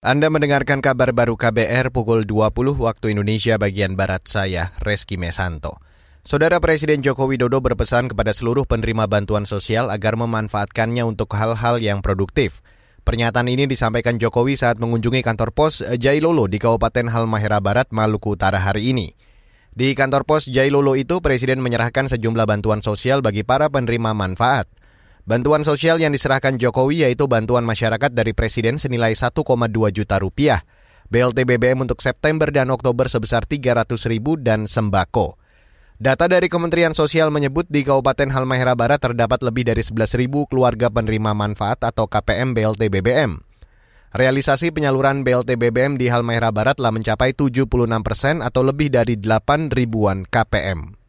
Anda mendengarkan kabar baru KBR pukul 20 waktu Indonesia bagian Barat saya, Reski Mesanto. Saudara Presiden Joko Widodo berpesan kepada seluruh penerima bantuan sosial agar memanfaatkannya untuk hal-hal yang produktif. Pernyataan ini disampaikan Jokowi saat mengunjungi kantor pos Jailolo di Kabupaten Halmahera Barat, Maluku Utara hari ini. Di kantor pos Jailolo itu, Presiden menyerahkan sejumlah bantuan sosial bagi para penerima manfaat. Bantuan sosial yang diserahkan Jokowi yaitu bantuan masyarakat dari Presiden senilai 1,2 juta rupiah, BLT BBM untuk September dan Oktober sebesar 300 ribu dan sembako. Data dari Kementerian Sosial menyebut di Kabupaten Halmahera Barat terdapat lebih dari 11 ribu keluarga penerima manfaat atau KPM BLT BBM. Realisasi penyaluran BLT BBM di Halmahera Barat telah mencapai 76 persen atau lebih dari 8 ribuan KPM.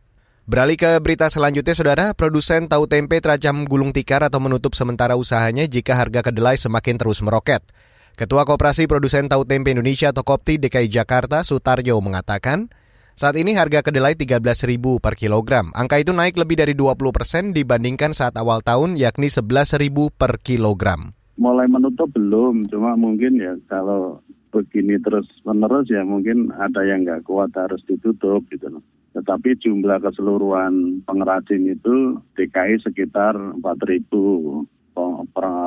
Beralih ke berita selanjutnya, Saudara, produsen tahu tempe terancam gulung tikar atau menutup sementara usahanya jika harga kedelai semakin terus meroket. Ketua Koperasi Produsen Tahu Tempe Indonesia atau Kopti DKI Jakarta, Sutaryo, mengatakan, saat ini harga kedelai Rp13.000 per kilogram. Angka itu naik lebih dari 20 persen dibandingkan saat awal tahun, yakni Rp11.000 per kilogram. Mulai menutup belum, cuma mungkin ya kalau begini terus menerus ya mungkin ada yang nggak kuat harus ditutup gitu loh. Tetapi jumlah keseluruhan pengrajin itu DKI sekitar 4.000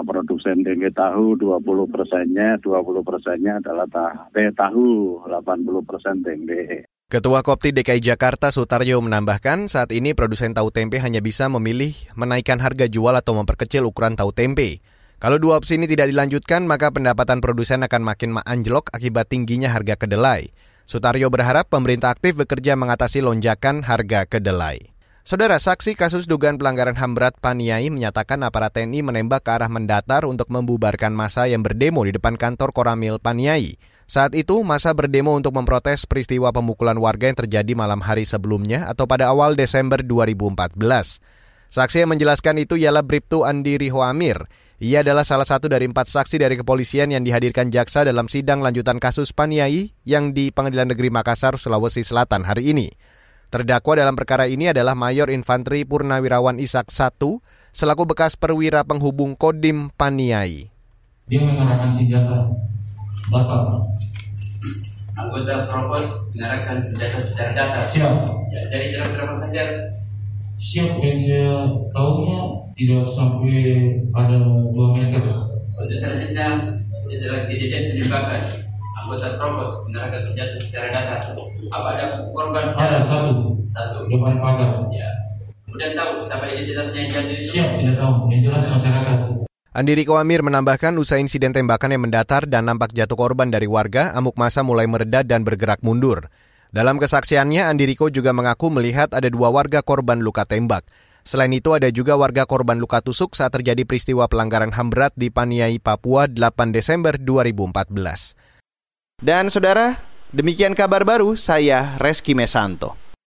produsen tempe tahu 20 persennya 20 persennya adalah tahu, tahu 80 persen tempe. Ketua Kopti DKI Jakarta Sutaryo menambahkan saat ini produsen tahu tempe hanya bisa memilih menaikkan harga jual atau memperkecil ukuran tahu tempe. Kalau dua opsi ini tidak dilanjutkan maka pendapatan produsen akan makin anjlok akibat tingginya harga kedelai. Sutaryo berharap pemerintah aktif bekerja mengatasi lonjakan harga kedelai. Saudara saksi kasus dugaan pelanggaran HAM berat Paniai menyatakan aparat TNI menembak ke arah mendatar untuk membubarkan masa yang berdemo di depan kantor Koramil Paniai. Saat itu, masa berdemo untuk memprotes peristiwa pemukulan warga yang terjadi malam hari sebelumnya atau pada awal Desember 2014. Saksi yang menjelaskan itu ialah Briptu Andi Rihoamir. Ia adalah salah satu dari empat saksi dari kepolisian yang dihadirkan jaksa dalam sidang lanjutan kasus Paniai yang di Pengadilan Negeri Makassar, Sulawesi Selatan hari ini. Terdakwa dalam perkara ini adalah Mayor Infanteri Purnawirawan Isak I selaku bekas perwira penghubung Kodim Paniai. Dia mengarahkan senjata, batal. Anggota propos mengarahkan senjata secara data. Siap. Ya, dari jarak berapa? Siap yang saya tahunya tidak sampai ada 2 meter. Untuk selanjutnya, setelah kejadian penembakan, anggota propos mengarahkan senjata secara data. Apa ada korban? Ada satu. Satu. Depan pagar. Ya. Kemudian tahu siapa identitasnya yang itu? Siap, tidak tahu. Yang jelas masyarakat. Andi Riko Amir menambahkan usai insiden tembakan yang mendatar dan nampak jatuh korban dari warga, amuk masa mulai mereda dan bergerak mundur. Dalam kesaksiannya, Andi Riko juga mengaku melihat ada dua warga korban luka tembak. Selain itu ada juga warga korban luka tusuk saat terjadi peristiwa pelanggaran HAM berat di Paniai, Papua 8 Desember 2014. Dan saudara, demikian kabar baru saya Reski Mesanto.